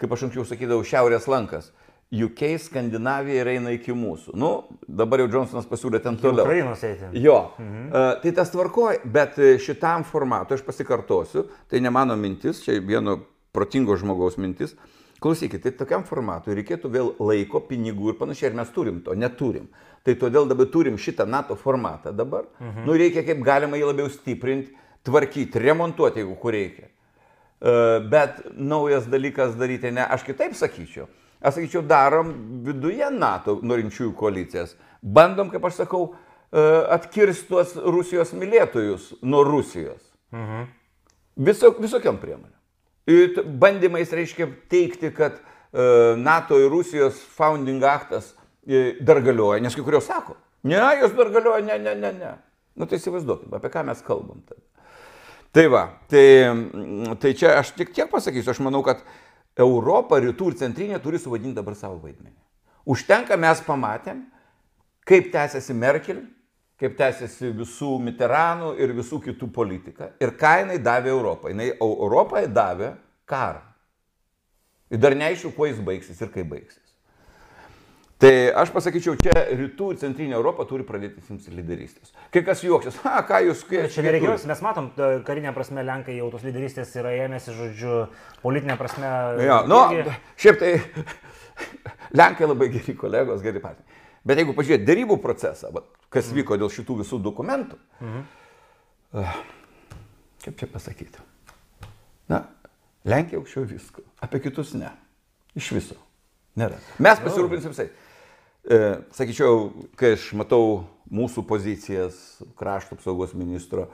kaip aš anksčiau sakydavau, šiaurės lankas. UK, Skandinavija ir eina iki mūsų. Nu, dabar jau Johnsonas pasiūlė ten toliau. Ukrainos eiti. Jo, mhm. uh, tai tas tvarkoja, bet e, šitam formatui aš pasikartosiu, tai ne mano mintis, čia vieno protingo žmogaus mintis. Klausykit, tai tokiam formatui reikėtų vėl laiko, pinigų ir panašiai, ir mes turim to, neturim. Tai todėl dabar turim šitą NATO formatą dabar. Mhm. Nu, reikia kaip galima jį labiau stiprinti, tvarkyti, remontuoti, jeigu kur reikia. Uh, bet naujas dalykas daryti ne, aš kitaip sakyčiau. Aš sakyčiau, darom viduje NATO norinčiųjų koalicijas. Bandom, kaip aš sakau, e, atkirsti tuos Rusijos mylėtojus nuo Rusijos. Mhm. Viso, visokiam priemonėm. Ir bandymais reiškia teikti, kad e, NATO ir Rusijos founding aktas e, dar galioja, nes kai kurios sako, ne, jos dar galioja, ne, ne, ne, ne. Nu tai įsivaizduokime, apie ką mes kalbam. Tada. Tai va, tai, tai čia aš tik tiek pasakysiu, aš manau, kad Europa, rytų ir centrinė turi suvaidinti dabar savo vaidmenį. Užtenka, mes pamatėm, kaip tęsiasi Merkel, kaip tęsiasi visų Mitteranų ir visų kitų politika. Ir ką jinai davė Europai. Jinai Europai davė karą. Ir dar neaišku, kuo jis baigsis ir kaip baigsis. Tai aš pasakyčiau, čia rytų ir centrinė Europa turi pradėti simtis lyderystės. Kai kas juoksis, ha, ką jūs kviečia. Čia nereikia, mes matom, karinė prasme Lenkai jau tos lyderystės yra ėmėsi, žodžiu, politinė prasme. Jo, nu, šiaip tai Lenkai labai geri kolegos, geri partneriai. Bet jeigu pažiūrėt dėrybų procesą, kas mhm. vyko dėl šitų visų dokumentų, mhm. kaip čia pasakyti? Na, Lenkija aukščiau visko, apie kitus ne. Iš viso. Nėra. Mes pasirūpinsim visai. E, sakyčiau, kai aš matau mūsų pozicijas krašto apsaugos ministro,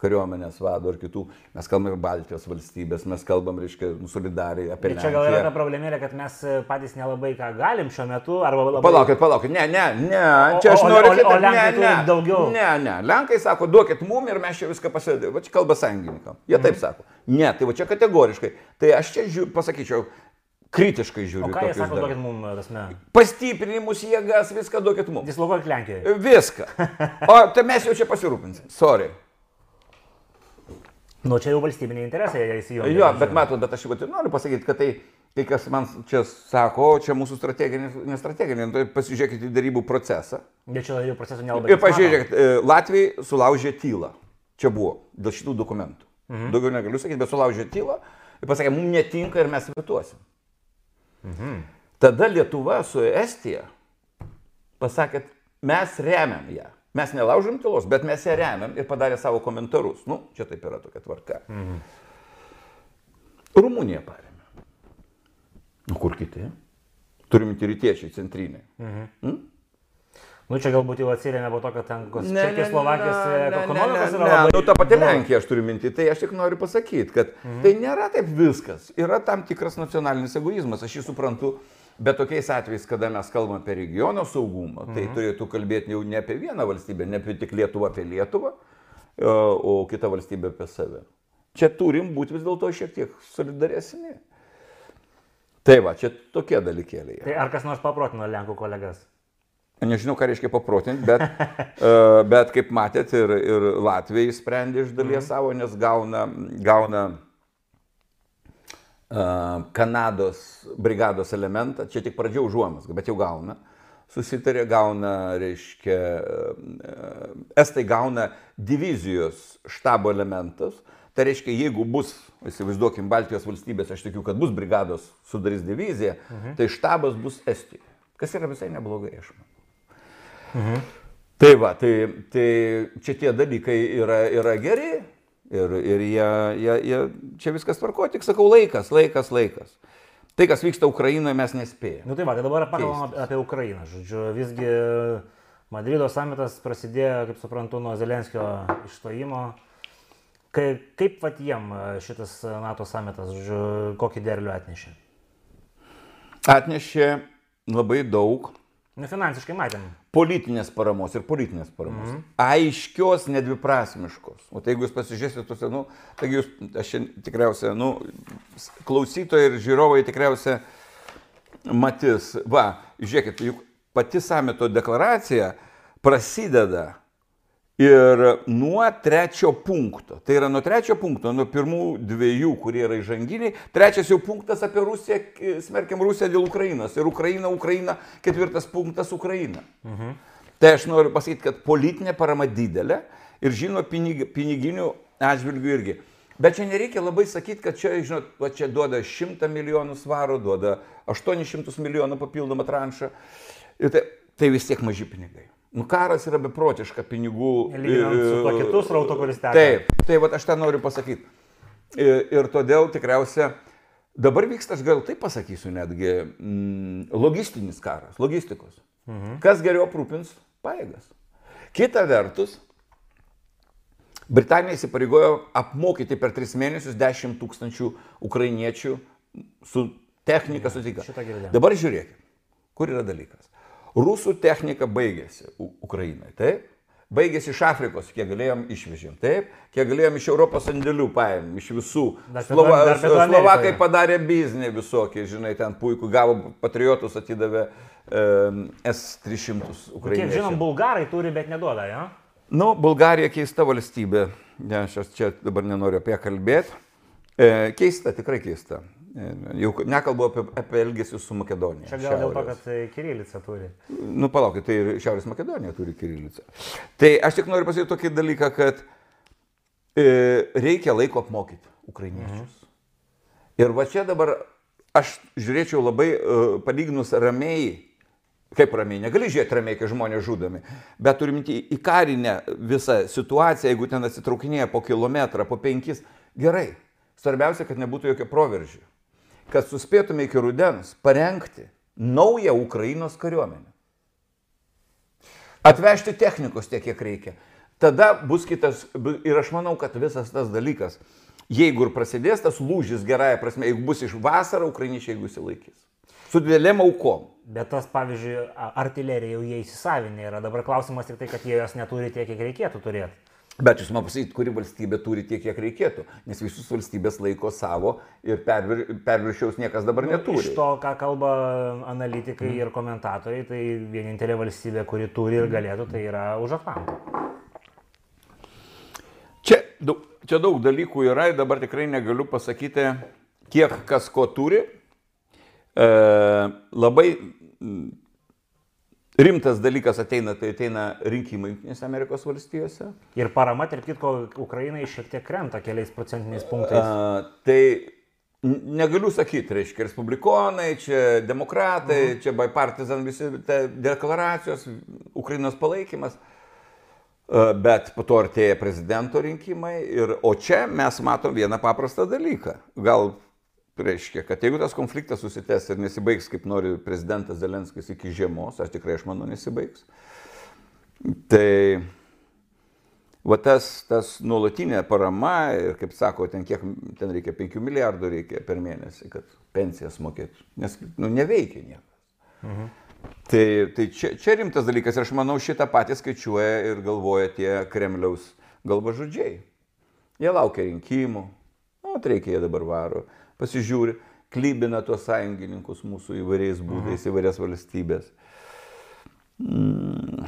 kariuomenės vado ir kitų, mes kalbame apie Baltijos valstybės, mes kalbam, reiškia, nu, solidariai apie tai. Čia gal yra ta problemėlė, kad mes patys nelabai ką galim šiuo metu, arba labai... Palaukit, palaukit, ne, ne, ne, čia aš noriu... O, o, o Lenkai ne, ne, daugiau. Ne, ne, Lenkai sako, duokit mum ir mes čia viską pasidėdėme. Va čia kalba sąjungininkam. Jie mhm. taip sako. Ne, tai va čia kategoriškai. Tai aš čia žiū, pasakyčiau, kritiškai žiūriu. O ką jie sako, duokit mums, tasme? Pastiprinimus, jėgas, viską duokit mums. Dislokuok Lenkijoje. Viską. O tai mes jau čia pasirūpinsim. Sorry. Nu, čia jau valstybiniai interesai, jie įsijungia. Jo, bet matot, bet aš jau noriu pasakyti, kad tai, kai kas man čia sako, čia mūsų strateginė, nestrateginė, tai pasižiūrėkite į darybų procesą. Bet čia jau procesų nelabai. Ir pažiūrėkite, Latvijai sulaužė tylą. Čia buvo, dėl šitų dokumentų. Mhm. Daugiau negaliu sakyti, bet sulaužė tylą ir pasakė, mums netinka ir mes vetuosim. Mhm. Tada Lietuva su Estija pasakė, mes remiam ją. Mes nelaužom tylos, bet mes ją remiam ir padarė savo komentarus. Nu, čia taip yra tokia tvarka. Mhm. Rumunija paremė. Nu, kur kiti? Turim rytiečiai centriniai. Mhm. Hmm? Nu, čia galbūt jau atsirėmė po to, kad ten Čekijos, Slovakijos ekonomikos yra. Ne, nu, ta pati Lenkija, aš turiu minti, tai aš tik noriu pasakyti, kad mhm. tai nėra taip viskas. Yra tam tikras nacionalinis egoizmas, aš jį suprantu, bet tokiais atvejais, kada mes kalbame apie regiono saugumą, tai mhm. turėtų kalbėti jau ne apie vieną valstybę, ne apie tik Lietuvą apie Lietuvą, o kitą valstybę apie save. Čia turim būti vis dėlto šiek tiek solidaresni. Tai va, čia tokie dalykėliai. Tai ar kas nors paprotino Lenkų kolegas? Nežinau, ką reiškia paprotinti, bet, uh, bet kaip matėt, ir, ir Latvijai sprendė iš dalies mm. savo, nes gauna, gauna uh, Kanados brigados elementą, čia tik pradžia užuomas, bet jau gauna. Susitarė, gauna, reiškia, uh, Estai gauna divizijos štabo elementus. Tai reiškia, jeigu bus, įsivaizduokim, Baltijos valstybės, aš tikiu, kad bus brigados sudarys diviziją, mhm. tai štabas bus Estijoje. Kas yra visai neblogai, aš manau. Mhm. Tai va, tai, tai čia tie dalykai yra, yra geri ir, ir jie, jie, jie, čia viskas tvarko, tik sakau laikas, laikas, laikas. Tai, kas vyksta Ukrainoje, mes nespėjame. Na nu, tai va, tai dabar pakalbam apie Ukrainą. Žodžiu, visgi Madrido samitas prasidėjo, kaip suprantu, nuo Zelenskio išstojimo. Kaip, kaip vat jiem šitas NATO samitas, žodžiu, kokį derlių atnešė? Atnešė labai daug Nu, finansiškai matėm. Politinės paramos ir politinės paramos. Mm -hmm. Aiškios, nedviprasmiškos. O tai jeigu jūs pasižiūrėsite, tuose, nu, taigi jūs, aš tikriausiai, nu, klausytojai ir žiūrovai tikriausiai matys. Va, žiūrėkit, juk pati samito deklaracija prasideda Ir nuo trečio punkto, tai yra nuo trečio punkto, nuo pirmų dviejų, kurie yra įžanginiai, trečias jau punktas apie Rusiją, smerkiam Rusiją dėl Ukrainos. Ir Ukraina, Ukraina, ketvirtas punktas Ukraina. Mhm. Tai aš noriu pasakyti, kad politinė parama didelė ir žinoma pinig, piniginių atžvilgių irgi. Bet čia nereikia labai sakyti, kad čia, žinot, va, čia duoda 100 milijonų svarų, duoda 800 milijonų papildomą tranšą. Ir tai, tai vis tiek maži pinigai. Nu, karas yra beprotiška pinigų. Lyginant su to kitų srauto, kuris teka. Taip, tai va, aš tą noriu pasakyti. Ir, ir todėl tikriausia, dabar vyksta, aš gal taip pasakysiu netgi, mm, logistinis karas, logistikos. Mhm. Kas geriau aprūpins pajėgas. Kita vertus, Britanija įsipareigojo apmokyti per tris mėnesius 10 tūkstančių ukrainiečių su technika sutika. Dabar žiūrėkit, kur yra dalykas. Rusų technika baigėsi Ukrainai, taip? Baigėsi iš Afrikos, kiek galėjom išvežėm. Taip, kiek galėjom iš Europos sandėlių paėmėm, iš visų. Dar Slova, dar pietų Slovakai Amerikoje. padarė biznį visokį, žinai, ten puikų, gavo patriotus, atidavė um, S-300 Kiek Ukrainiečiams. žinom, bulgarai turi, bet neduoda, jo? Nu, Bulgarija keista valstybė. Ne, aš čia dabar nenoriu apie ją kalbėti. E, keista, tikrai keista. Jau nekalbu apie, apie elgesį su Makedonija. Čia gal dėl to, kad e, Kirilica turi. Nu, palaukit, tai ir Šiaurės Makedonija turi kirilicą. Tai aš tik noriu pasakyti tokį dalyką, kad e, reikia laiko apmokyti ukrainiečius. Ir va čia dabar aš žiūrėčiau labai e, palyginus ramiai, kaip ramiai, negali žiūrėti ramiai, kai žmonės žudomi, bet turim minti į karinę visą situaciją, jeigu ten atsitraukinėja po kilometrą, po penkis, gerai. Svarbiausia, kad nebūtų jokio proveržio. Kad suspėtume iki rudens parengti naują Ukrainos kariuomenę. Atvežti technikos tiek, kiek reikia. Tada bus kitas, ir aš manau, kad visas tas dalykas, jeigu ir prasidės tas lūžis gerąją prasme, jeigu bus iš vasarą, ukrainiečiai jeigu įsilaikys. Su didelėm aukom. Bet tas, pavyzdžiui, artilerija jau jie įsisavinę yra. Dabar klausimas tik tai, kad jie jos neturi tiek, kiek reikėtų turėti. Bet jūs man pasakyti, kuri valstybė turi tiek, kiek reikėtų, nes visus valstybės laiko savo ir pervir, perviršiaus niekas dabar neturi. Iš to, ką kalba analitikai ir komentatoriai, tai vienintelė valstybė, kuri turi ir galėtų, tai yra už Atlanto. Čia čia daug dalykų yra ir dabar tikrai negaliu pasakyti, kiek kas ko turi. E, labai mm, rimtas dalykas ateina, tai ateina rinkimai Junktinėse Amerikos valstijose. Ir parama, tarp kitko, Ukrainai šiek tiek krenta keliais procentiniais punktais. A, tai negaliu sakyti, reiškia, respublikonai, čia demokratai, mhm. čia bipartisan visi deklaracijos, Ukrainos palaikymas. Bet po to artėja prezidento rinkimai, ir, o čia mes matom vieną paprastą dalyką. Gal reiškia, kad jeigu tas konfliktas susitęs ir nesibaigs, kaip nori prezidentas Zelenskis iki žiemos, aš tikrai aš manau nesibaigs, tai Va tas, tas nuolatinė parama ir, kaip sako, ten kiek ten reikia, 5 milijardų reikia per mėnesį, kad pensijas mokėtų. Nes nu, neveikia niekas. Mhm. Tai, tai čia, čia rimtas dalykas ir aš manau šitą patį skaičiuoja ir galvoja tie Kremliaus galvažudžiai. Jie laukia rinkimų, o tai reikia jie dabar varo, pasižiūri, klybina tuos sąjungininkus mūsų įvairiais būdais, mhm. įvairias valstybės. Mm.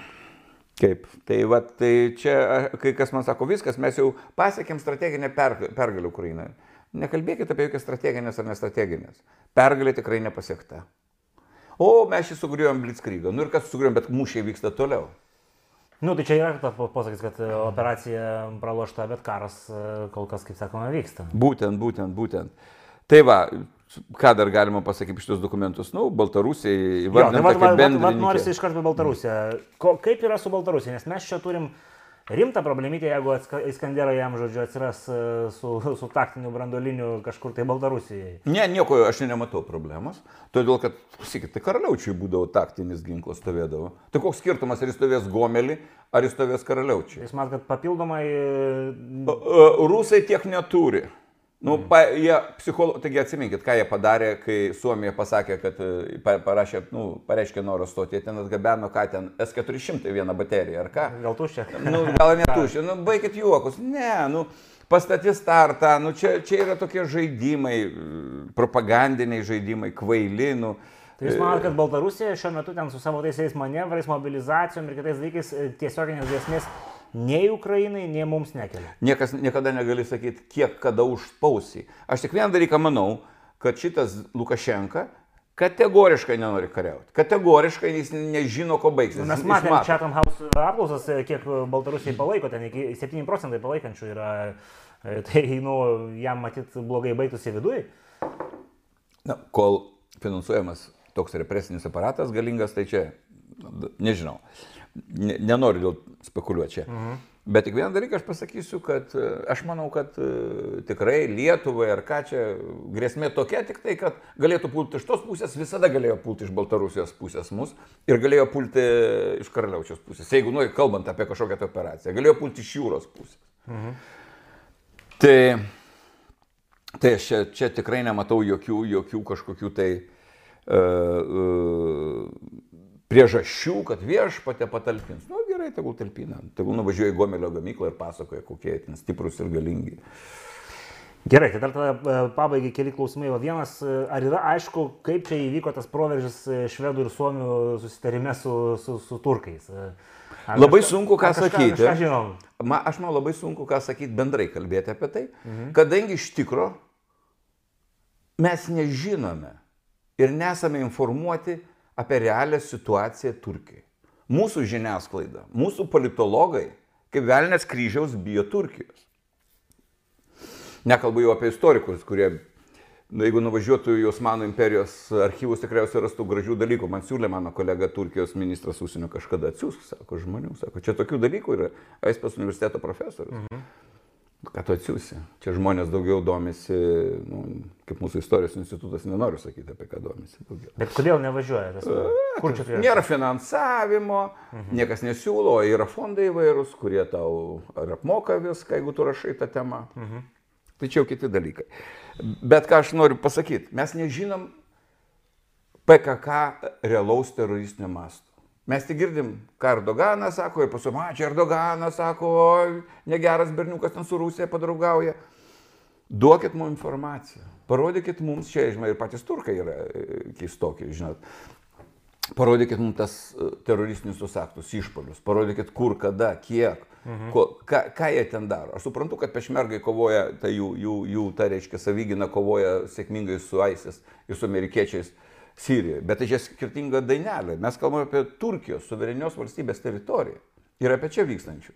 Kaip? Tai, va, tai čia, kai kas man sako, viskas, mes jau pasiekėm strateginę perg- pergalę Ukrainoje. Nekalbėkite apie jokias strateginės ar nestrateginės. Pergalė tikrai nepasiekta. O mes šį sugriuojam Blitzkrygą. Nu ir kas sugriuojam, bet mūšiai vyksta toliau. Nu, tai čia yra ta po- posakis, kad e, operacija pralošta, bet karas e, kol kas, kaip sakoma, vyksta. Būtent, būtent, būtent. Tai va, ką dar galima pasakyti iš šitos dokumentus? Nu, Baltarusija tai įvardinta va, va, kaip va, bendrininkė. norisi iš karto Baltarusiją. Ko, kaip yra su Baltarusija? Nes mes čia turim rimtą problemytę, jeigu Iskanderai jam, žodžiu, atsiras e, su, su taktiniu brandoliniu kažkur tai Baltarusijai. Ne, nieko aš nematau problemos. Todėl, kad, sakykit, tai karaliaučiai būdavo taktinis ginklas stovėdavo. Tai koks skirtumas, ar jis stovės gomelį, ar jis stovės karaliaučiai? Jūs matot, kad papildomai... e, Rusai tiek neturi. Nu, pa, jie psicholo... Taigi atsiminkit, ką jie padarė, kai Suomija pasakė, kad e, pa- parašė, nu, pareiškė norą stoti, jie ten atgabeno, ką ten, S400 vieną bateriją, ar ką? Gal tuščia? Nu, gal netušė, nu, baigit juokus. Ne, nu, pastatys startą, nu, čia, čia yra tokie žaidimai, mm, propagandiniai žaidimai, kvaili, nu. Tai jūs manote, kad Baltarusija šiuo metu ten su savo taisiais manevrais, mobilizacijom ir kitais dalykais e, tiesioginės grėsmės nei Ukrainai, nei mums nekelia? Niekas niekada negali sakyti, kiek kada užspausi. Aš tik vieną dalyką manau, kad šitas Lukašenka kategoriškai nenori kariauti. Kategoriškai jis nežino, ko baigsis. Mes Jis matėm mato. Chatham House apklausas, kiek Baltarusijai palaiko, ten iki 7 procentai palaikančių yra, e, tai, nu, jam matyt blogai baigtųsi viduje. Na, kol finansuojamas toks represinis aparatas galingas, tai čia, nežinau, ne, nenoriu dėl spekuliuoti čia. Mhm. Bet tik vieną dalyką aš pasakysiu, kad e, aš manau, kad e, tikrai Lietuvai ar ką čia grėsmė tokia tik tai, kad galėtų pulti iš tos pusės, visada galėjo pulti iš Baltarusijos pusės mus ir galėjo pulti iš Karaliaučios pusės. Jeigu nori, kalbant apie kažkokią tai operaciją, galėjo pulti iš jūros pusės. Mhm. Tai Tai aš čia, čia tikrai nematau jokių, jokių kažkokių tai uh, uh, priežasčių, kad viešpatė patalpins. Na nu, gerai, tegul talpina. Tegul nuvažiuoja į Gomelio gamyklą ir pasakoja, kokie ten stiprus ir galingi. Gerai, tai dar tada e, pabaigai keli klausimai. Vienas, e, ar yra aišku, kaip čia įvyko tas proveržis e, švedų ir suomių susitarime su, su, su turkais? Ar labai kažka, sunku ką kažką, sakyti. Kažką žinom. Ma, aš manau labai sunku ką sakyti bendrai kalbėti apie tai, mhm. kadangi iš tikro mes nežinome ir nesame informuoti apie realią situaciją Turkijoje. Mūsų žiniasklaida, mūsų politologai, kaip velnės kryžiaus, bijo Turkijos. Nekalbu jau apie istorikus, kurie, nu, jeigu nuvažiuotų į Osmanų imperijos archyvus, tikriausiai rastų gražių dalykų. Man siūlė mano kolega Turkijos ministras užsienio kažkada atsiųs, sako žmonių, sako, čia tokių dalykų yra, Aispas universiteto profesorius. Mhm. Ką tu atsiųsi? Čia žmonės daugiau domisi, nu, kaip mūsų istorijos institutas, nenoriu sakyti, apie ką domisi daugiau. Bet kodėl nevažiuoja? Tas, kur čia turėtų? Nėra finansavimo, mhm. niekas nesiūlo, yra fondai įvairūs, kurie tau ar apmoka viską, jeigu tu rašai tą temą. Mhm. Tai čia jau kiti dalykai. Bet ką aš noriu pasakyti, mes nežinom PKK realaus teroristinio masto. Mes tik girdim, ką Erdoganas sako, ir pasu, čia Erdoganas sako, negeras berniukas ten su Rusija padraugauja. Duokit mums informaciją, parodykit mums čia, žinai, ir patys turkai yra e, keistokie, žinot. Parodykit mums tas e, teroristinius aktus, išpolius, parodykit kur, kada, kiek, mhm. ko, ką, ką jie ten daro. Aš suprantu, kad pešmergai kovoja, tai jų, jų, jų ta reiškia savygina kovoja sėkmingai su ISIS ir su amerikiečiais Sirijoje. Bet tai čia skirtinga dainelė. Mes kalbame apie Turkijos suverenios valstybės teritoriją ir apie čia vykstančių.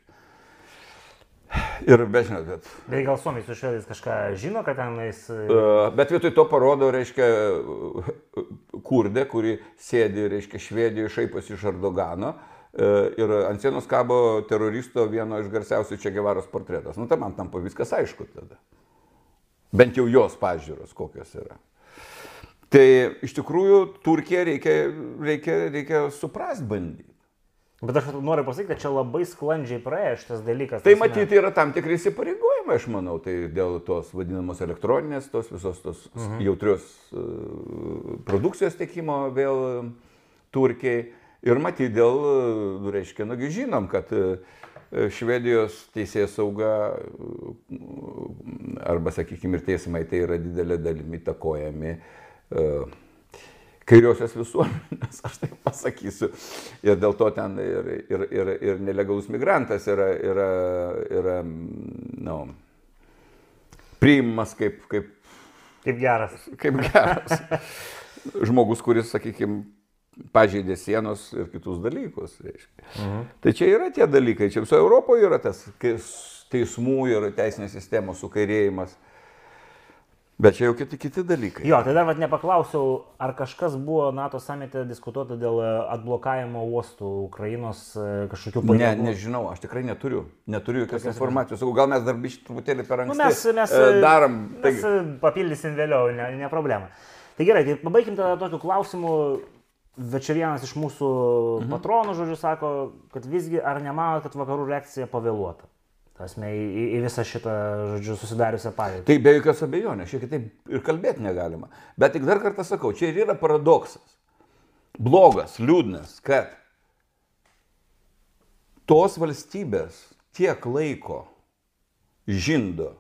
Ir bet žinot, bet. Bet gal Suomijai su švedais kažką žino, kad tenais. Uh, bet vietoj to parodo, reiškia, kurdė, kuri sėdi, reiškia, Švedijoje, šaiposi iš Erdogano. Uh, ir ant sienos kabo teroristo vieno iš garsiausių čia Gevaros portretas. Nu, tai man tampa viskas aišku tada. Bent jau jos pažiūros kokios yra. Tai iš tikrųjų Turkiją reikia, reikia, reikia suprast bandyti. Bet aš noriu pasakyti, kad čia labai sklandžiai praėjo šitas dalykas. Tai matyti yra tam tikri įsipareigojimai, aš manau, tai dėl tos vadinamos elektroninės, tos visos tos mhm. jautrios uh, produkcijos tiekimo vėl Turkiai. Ir matyti dėl, nu, reiškia, nugi žinom, kad uh, Švedijos teisės sauga arba, sakykime, ir teismai tai yra didelė dalimi takojami uh, kairiosios visuomenės, aš taip pasakysiu. Ir dėl to ten ir, ir, ir, ir nelegalus migrantas yra, yra, yra nu, priimamas kaip, kaip, kaip geras. Kaip geras. Žmogus, kuris, sakykime, pažeidė sienos ir kitus dalykus. Mhm. Tai čia yra tie dalykai, čia viso Europoje yra tas teismų ir teisinės sistemos sukairėjimas. Bet čia jau kiti, kiti dalykai. Jo, tai dar vat nepaklausiau, ar kažkas buvo NATO samite diskutuota dėl e, atblokavimo uostų Ukrainos e, kažkokių pajėgų? Ne, nežinau, aš tikrai neturiu. Neturiu jokios informacijos. Sakau, gal mes dar biškai truputėlį per anksti nu, mes, mes, e, darom. Mes papildysim vėliau, ne, ne problema. Tai gerai, tai pabaigim tada tokiu klausimu. Bet čia vienas iš mūsų mhm. patronų, žodžiu, sako, kad visgi ar nemanote, kad vakarų reakcija pavėluota? Tasme, į, į visą šitą, žodžiu, susidariusią padėtį. Tai be jokios abejonės, šiek tiek ir kalbėti negalima. Bet tik dar kartą sakau, čia ir yra paradoksas. Blogas, liūdnas, kad tos valstybės tiek laiko žindo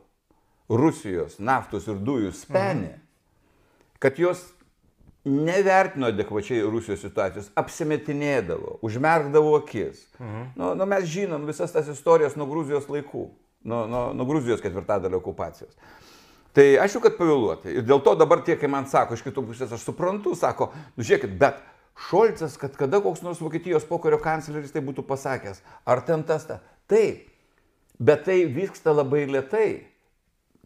Rusijos naftos ir dujų spenį, mhm. kad jos nevertino adekvačiai Rusijos situacijos, apsimetinėdavo, užmerkdavo akis. Mhm. Nu, nu, mes žinom visas tas istorijas nuo Gruzijos laikų, nuo, nuo, nuo Gruzijos ketvirtadalio okupacijos. Tai aišku, kad pavėluoti. Ir dėl to dabar tie, kai man sako, iš kitų pusės aš suprantu, sako, nu žiūrėkit, bet Šolcas, kad kada koks nors Vokietijos pokario kancleris tai būtų pasakęs, ar ten tas ta. Taip, bet tai vyksta labai lietai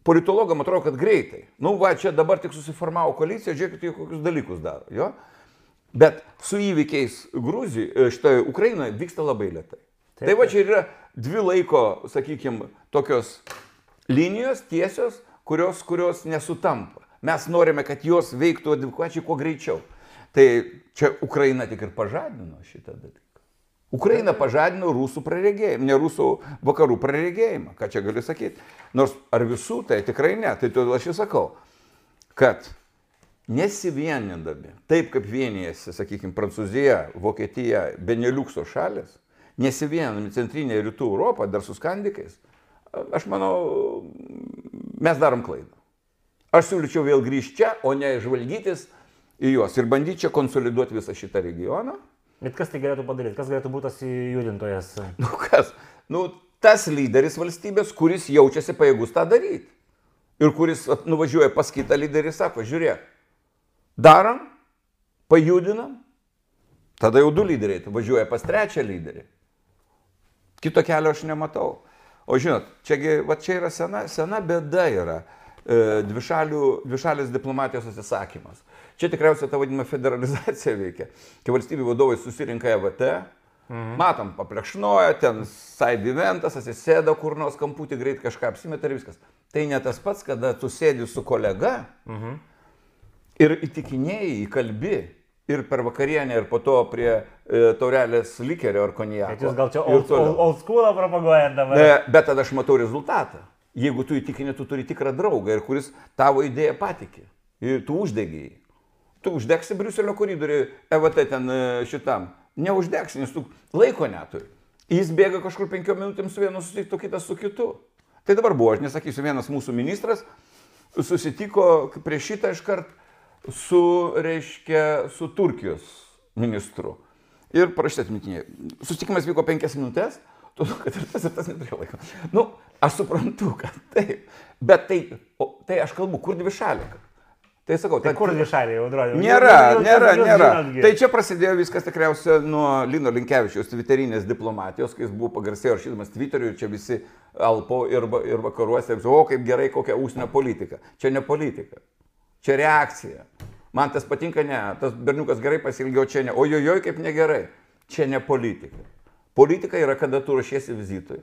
politologam atrodo, kad greitai. Nu, va, čia dabar tik susiformavo koalicija, žiūrėkite, kokius dalykus daro. Jo? Bet su įvykiais Gruzijoje, štai Ukrainoje vyksta labai lietai. Taip, tai va čia yra dvi laiko, sakykime, tokios linijos tiesios, kurios, kurios nesutampa. Mes norime, kad jos veiktų adekvačiai kuo greičiau. Tai čia Ukraina tik ir pažadino šitą dalyką. Ukraina pažadino rusų praregėjimą, ne rusų vakarų praregėjimą, ką čia gali sakyti. Nors ar visų, tai tikrai ne. Tai todėl aš ir sakau, kad nesivienindami, taip kaip vienijasi, sakykime, Prancūzija, Vokietija, Beneliukso šalis, nesivienami centrinė rytų Europą dar su skandikais, aš manau, mes darom klaidą. Aš siūlyčiau vėl grįžti čia, o ne žvalgytis į juos ir bandyti čia konsoliduoti visą šitą regioną. Bet kas tai galėtų padaryti? Kas galėtų būti tas judintojas? Nu kas? Nu, tas lyderis valstybės, kuris jaučiasi pajėgus tą daryti. Ir kuris nuvažiuoja pas kitą lyderį ir sako, žiūrėk, darom, pajudinam, tada jau du lyderiai, tu važiuoja pas trečią lyderį. Kito kelio aš nematau. O žinot, čiagi, va čia yra sena, sena bėda yra e, dvišalių, dvišalės diplomatijos atsisakymas. Čia tikriausiai ta vadinama federalizacija veikia. Kai valstybių vadovai susirinka EVT, mhm. matom, paplekšnoja, ten side eventas, atsisėda kur nors kamputį, greit kažką apsimeta ir viskas. Tai ne tas pats, kada tu sėdi su kolega mhm. ir įtikinėjai, įkalbi ir per vakarienę, ir po to prie e, taurelės likerio ar konijako. Bet jūs gal čia old, old, old schoolą propaguojate dabar? Ne, bet tada aš matau rezultatą. Jeigu tu įtikinė, tu turi tikrą draugą ir kuris tavo idėją patikė. Ir tu uždegiai. Tu uždegsi Briuselio koridoriui, EVT ten e, šitam. Neuždegsi, nes tu laiko neturi. Jis bėga kažkur penkiom minutėm su vienu susitiktu, kitas su kitu. Tai dabar buvo, aš nesakysiu, vienas mūsų ministras susitiko prieš šitą iškart su, reiškia, su Turkijos ministru. Ir parašyti atmintinė. Susitikimas vyko penkias minutės, todėl kad ir tas ir tas neturėjo laiko. Nu, aš suprantu, kad taip. Bet tai, o, tai aš kalbu, kur dvi šaliai. Tai sakau, tai kur dvišaliai audronė? Nėra, jūs, nėra, jūs, nėra. Jūs tai čia prasidėjo viskas tikriausiai nuo Lino Linkevičiaus twitterinės diplomatijos, kai jis buvo pagarsėjo rašydamas Twitteriu ir čia visi Alpo ir, ir vakaruose, o kaip gerai, kokia užsienio politika. Čia ne politika, čia reakcija. Man tas patinka, ne, tas berniukas gerai pasilgiau, čia ne, ojojoj kaip negerai. Čia ne politika. Politika yra, kada tu ruošiesi vizitui,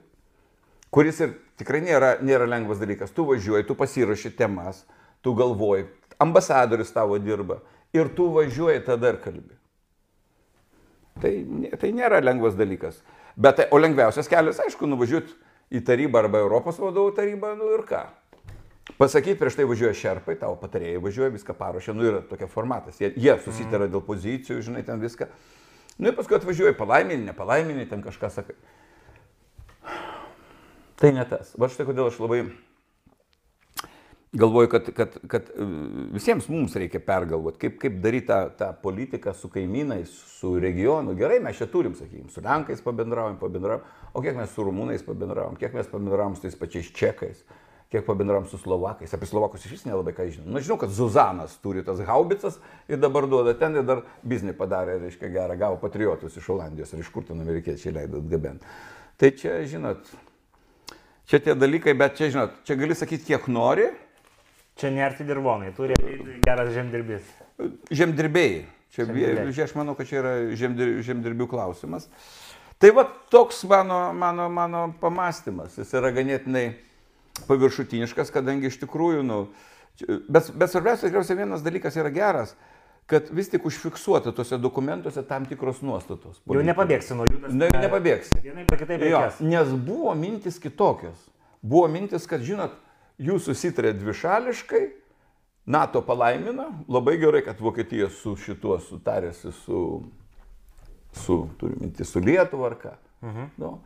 kuris ir tikrai nėra, nėra lengvas dalykas. Tu važiuoji, tu pasirašy temas, tu galvoji, ambasadorius tavo dirba ir tu važiuoji tada ir kalbi. Tai, tai nėra lengvas dalykas. Bet, o lengviausias kelias, aišku, nuvažiuoti į tarybą arba Europos vadovų tarybą, nu ir ką. Pasakyti, prieš tai važiuoja šerpai, tavo patarėjai važiuoja, viską paruošia, nu yra tokia formatas. Jie, jie susitara dėl pozicijų, žinai, ten viską. Nu ir paskui atvažiuoja palaiminį, nepalaiminį, ten kažką sakai. Tai ne tas. Va štai kodėl aš labai galvoju, kad, kad, kad e, visiems mums reikia pergalvoti, kaip, kaip daryti tą, tą politiką su kaimynais, su regionu. Gerai, mes čia turim, sakykime, su Lenkais pabendraujam, pabendraujam, o kiek mes su Rumūnais pabendraujam, kiek mes pabendraujam su tais pačiais Čekais, kiek pabendraujam su Slovakais. Apie Slovakus iš vis nelabai ką žinau. Na, nu, žinau, kad Zuzanas turi tas haubicas ir dabar duoda ten ir dar biznį padarė, reiškia, gerą, gavo patriotus iš Olandijos ir iš kur ten amerikiečiai leido atgabenti. Tai čia, žinot, čia tie dalykai, bet čia, žinot, čia gali sakyti, kiek nori, Čia nerti dirbonai, turi geras žemdirbys. Žemdirbėjai. Čia, čia aš manau, kad čia yra žemdir, žemdirbių klausimas. Tai va toks mano, mano, mano pamastymas. Jis yra ganėtinai paviršutiniškas, kadangi iš tikrųjų, nu, bet, bet svarbiausia, tikriausiai vienas dalykas yra geras, kad vis tik užfiksuota tuose dokumentuose tam tikros nuostatos. Jau nepabėgsi nuo jų. Na, nepabėgsi. Vienaip ar kitaip. Jo, nes buvo mintis kitokios. Buvo mintis, kad, žinot, jūs susitarė dvišališkai, NATO palaimina, labai gerai, kad Vokietija su šituo sutarėsi su, su turime minti, su Lietuva ar ką. Mhm. Nu.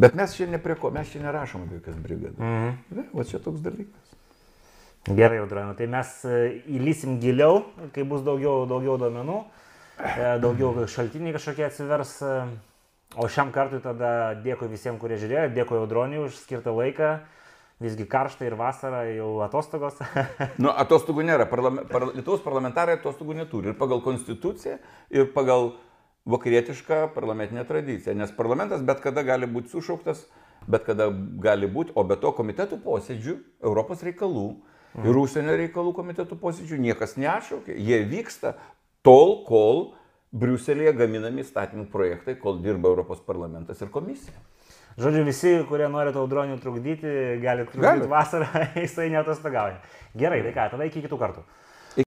Bet mes čia ne prie ko, mes čia nerašom apie jokias brigadas. Mhm. Va čia toks dalykas. Gerai, Audroniu, tai mes e, įlysim giliau, kai bus daugiau, daugiau duomenų, e, daugiau šaltiniai kažkokie atsivers. O šiam kartui tada dėkui visiems, kurie žiūrėjo, dėkui Audroniui už skirtą laiką. Visgi karšta ir vasara jau atostogos. nu, atostogų nėra. Parlame, par, Lietuvos parlamentarai atostogų neturi. Ir pagal konstituciją, ir pagal vakarietišką parlamentinę tradiciją. Nes parlamentas bet kada gali būti sušauktas, bet kada gali būti, o be to komitetų posėdžių, Europos reikalų mhm. ir užsienio reikalų komitetų posėdžių niekas neatšaukė. Jie vyksta tol, kol Briuselėje gaminami įstatymų projektai, kol dirba Europos parlamentas ir komisija. Žodžiu, visi, kurie nori audronių trukdyti, gali trukdyti Gali. vasarą, jisai netostogauja. Gerai, tai ką, tada iki kitų kartų.